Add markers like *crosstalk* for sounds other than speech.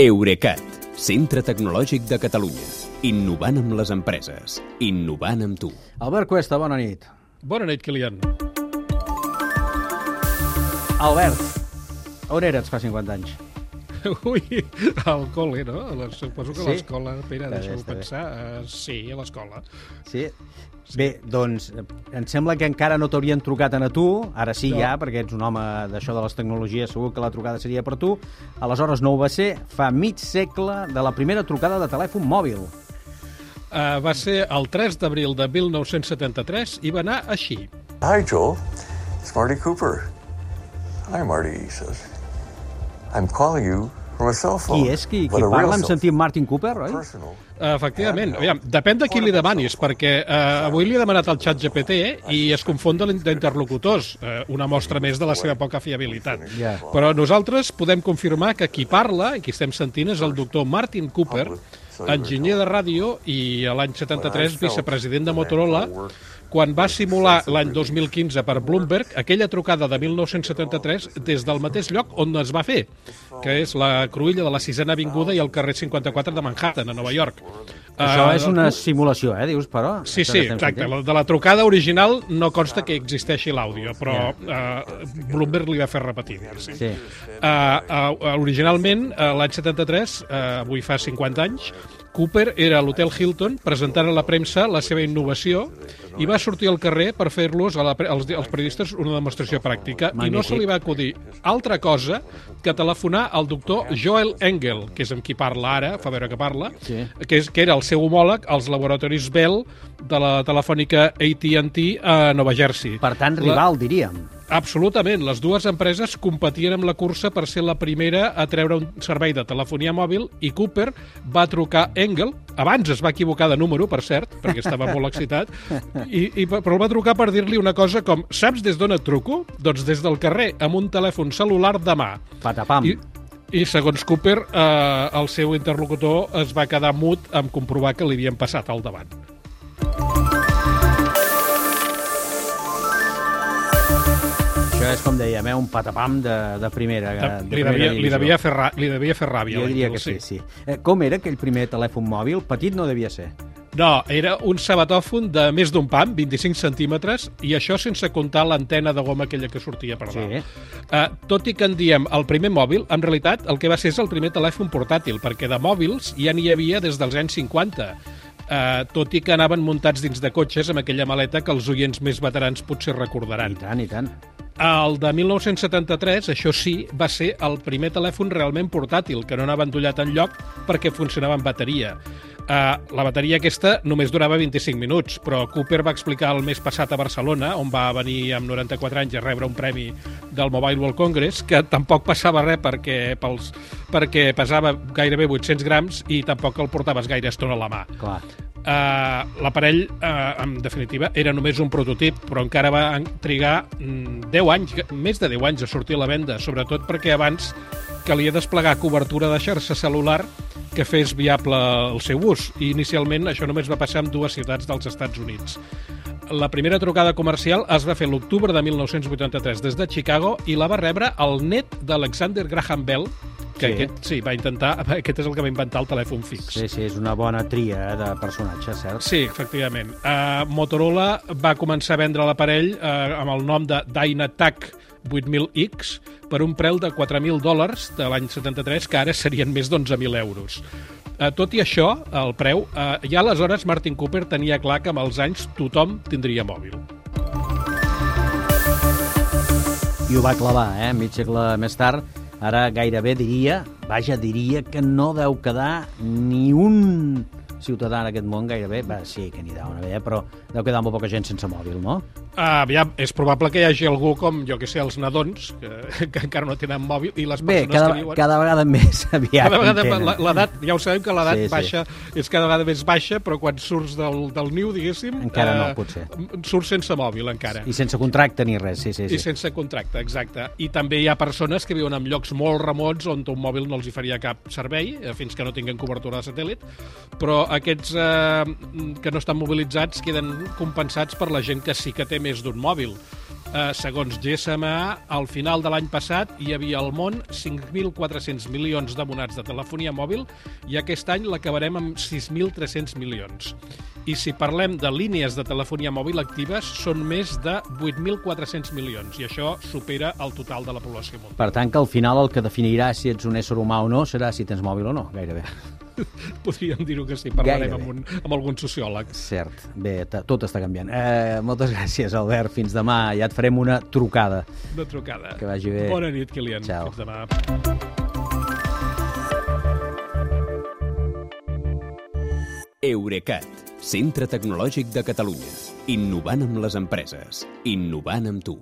Eurecat, centre tecnològic de Catalunya. Innovant amb les empreses. Innovant amb tu. Albert Cuesta, bona nit. Bona nit, Kilian. Albert, on eres fa 50 anys? *laughs* Ui, al col·le, no? A la- Suposo que Sí? l'escola, està bé. pensar. Uh, sí, a l'escola. Sí? Bé, doncs, em sembla que encara no t'haurien trucat a tu, ara sí No. ja, perquè ets un home d'això de les tecnologies, segur que la trucada seria per tu. Aleshores no ho va ser, fa mig segle de la primera trucada de telèfon mòbil. Uh, va ser el 3 d'abril de 1973 i va anar així. Hi, Joel. It's Marty Cooper. Hi, Marty, he says. I'm calling you from a cell phone. Qui és qui, qui parla? Em cell sentim Martin Cooper, oi? phone. Personal. Uh, efectivament, aviam, depèn de qui li demanis, perquè uh, avui li he demanat al xat GPT i es confon d'interlocutors, uh, una mostra més de la seva poca fiabilitat. Però nosaltres podem confirmar que qui parla i qui estem sentint és el doctor Martin Cooper, enginyer de ràdio i l'any 73 vicepresident de Motorola, quan va simular l'any 2015 per Bloomberg aquella trucada de 1973 des del mateix lloc on es va fer, que és la cruïlla de la sisena avinguda i el carrer 54 de Manhattan, a Nova York. Això Eh, és una simulació, eh, dius, però? Sí, sí, exacte. La, de la trucada original no consta que existeixi l'àudio, però uh, Bloomberg li va fer repetir. Sí. Sí. Uh, uh, originalment, uh, l'any 73, uh, avui fa 50 anys, Cooper era a l'Hotel Hilton presentant a la premsa la seva innovació i va sortir al carrer per fer-los la als, als periodistes una demostració pràctica i no se li va acudir altra cosa que telefonar al doctor Joel Engel, que és amb qui parla ara, fa veure que parla, Sí. que, és, que era el seu homòleg als laboratoris Bell de la telefònica AT&T a Nova Jersey. Per tant, La- rival, diríem. Absolutament. Les dues empreses competien amb la cursa per ser la primera a treure un servei de telefonia mòbil i Cooper va trucar Engel, abans es va equivocar de número, per cert, perquè estava molt excitat, i, i, però el va trucar per dir-li una cosa com saps des d'on et truco? Doncs des del carrer, amb un telèfon celular de mà. Patapam. I, i segons Cooper, eh, el seu interlocutor es va quedar mut en comprovar que li havien passat al davant. Això és, com dèiem, eh, un patapam de, de primera. De, de li, primera devia, li, devia fer ra, li devia fer ràbia. Jo diria que sí, sí. Eh, com era aquell primer telèfon mòbil? Petit no devia ser. No, era un sabatòfon de més d'un pam, 25 centímetres, i això sense comptar l'antena de goma aquella que sortia per dalt. Sí. Uh, tot i que en diem el primer mòbil, en realitat el que va ser és el primer telèfon portàtil, perquè de mòbils ja n'hi havia des dels anys 50, uh, tot i que anaven muntats dins de cotxes amb aquella maleta que els oients més veterans potser recordaran. I tant, i tant. El de 1973, això sí, va ser el primer telèfon realment portàtil, que no anava endollat en lloc perquè funcionava amb bateria. Uh, la bateria aquesta només durava 25 minuts, però Cooper va explicar el mes passat a Barcelona, on va venir amb 94 anys a rebre un premi del Mobile World Congress, que tampoc passava res perquè, pels, perquè pesava gairebé 800 grams i tampoc el portaves gaire estona a la mà. Clar. Uh, L'aparell, uh, en definitiva, era només un prototip, però encara va trigar mm, 10 anys, més de 10 anys a sortir a la venda, sobretot perquè abans calia desplegar cobertura de xarxa celular que fes viable el seu ús. I inicialment això només va passar en dues ciutats dels Estats Units. La primera trucada comercial es va fer l'octubre de 1983 des de Chicago i la va rebre el net d'Alexander Graham Bell, que Sí. aquest, sí, va intentar, *laughs* aquest és el que va inventar el telèfon fix. Sí, sí, és una bona tria eh, de personatges, cert? Sí, efectivament. Uh, Motorola va començar a vendre l'aparell uh, amb el nom de Dynatac 8000X per un preu de 4.000 dòlars de l'any 73, que ara serien més d'11.000 euros. Uh, tot i això, el preu, uh, ja aleshores Martin Cooper tenia clar que amb els anys tothom tindria mòbil. I ho va clavar, eh? Mig segle més tard. Ara gairebé diria, vaja, diria que no deu quedar ni un ciutadà en aquest món gairebé, va, sí que n'hi deu haver, però deu quedar molt poca gent sense mòbil, no? Uh, aviam, és probable que hi hagi algú com, jo que sé, els nadons, que, que encara no tenen mòbil, i les Bé, persones cada, que viuen... cada vegada més *laughs* aviat Cada vegada l'edat, ja ho sabem que l'edat Sí, sí, sí. baixa és cada vegada més baixa, però quan surts del, del niu, diguéssim... Encara no, potser. Surts sense mòbil, encara. I sense contracte ni res, sí, sí, I sí. sense contracte, exacte. I també hi ha persones que viuen en llocs molt remots on un mòbil no els hi faria cap servei, eh, fins que no tinguen cobertura de satèl·lit, però aquests eh, que no estan mobilitzats queden compensats per la gent que sí que té més d'un mòbil. Eh, segons GSMA, al final de l'any passat hi havia al món 5.400 milions d'abonats de telefonia mòbil i aquest any l'acabarem amb 6.300 milions. I si parlem de línies de telefonia mòbil actives, són més de 8.400 milions, i això supera el total de la població mundial. Per tant, que al final el que definirà si ets un ésser humà o no serà si tens mòbil o no, gairebé. *laughs* Podríem dir-ho que sí, parlarem Gairebé. amb, un, amb algun sociòleg. Cert. Bé, tot està canviant. Eh, moltes *laughs* gràcies, Albert. Fins demà. Ja et farem una trucada. Una trucada. Que vagi bé. Bona nit, Kilian. Ciao. Fins demà. Eurecat, centre tecnològic de Catalunya. Innovant amb les empreses. Innovant amb tu.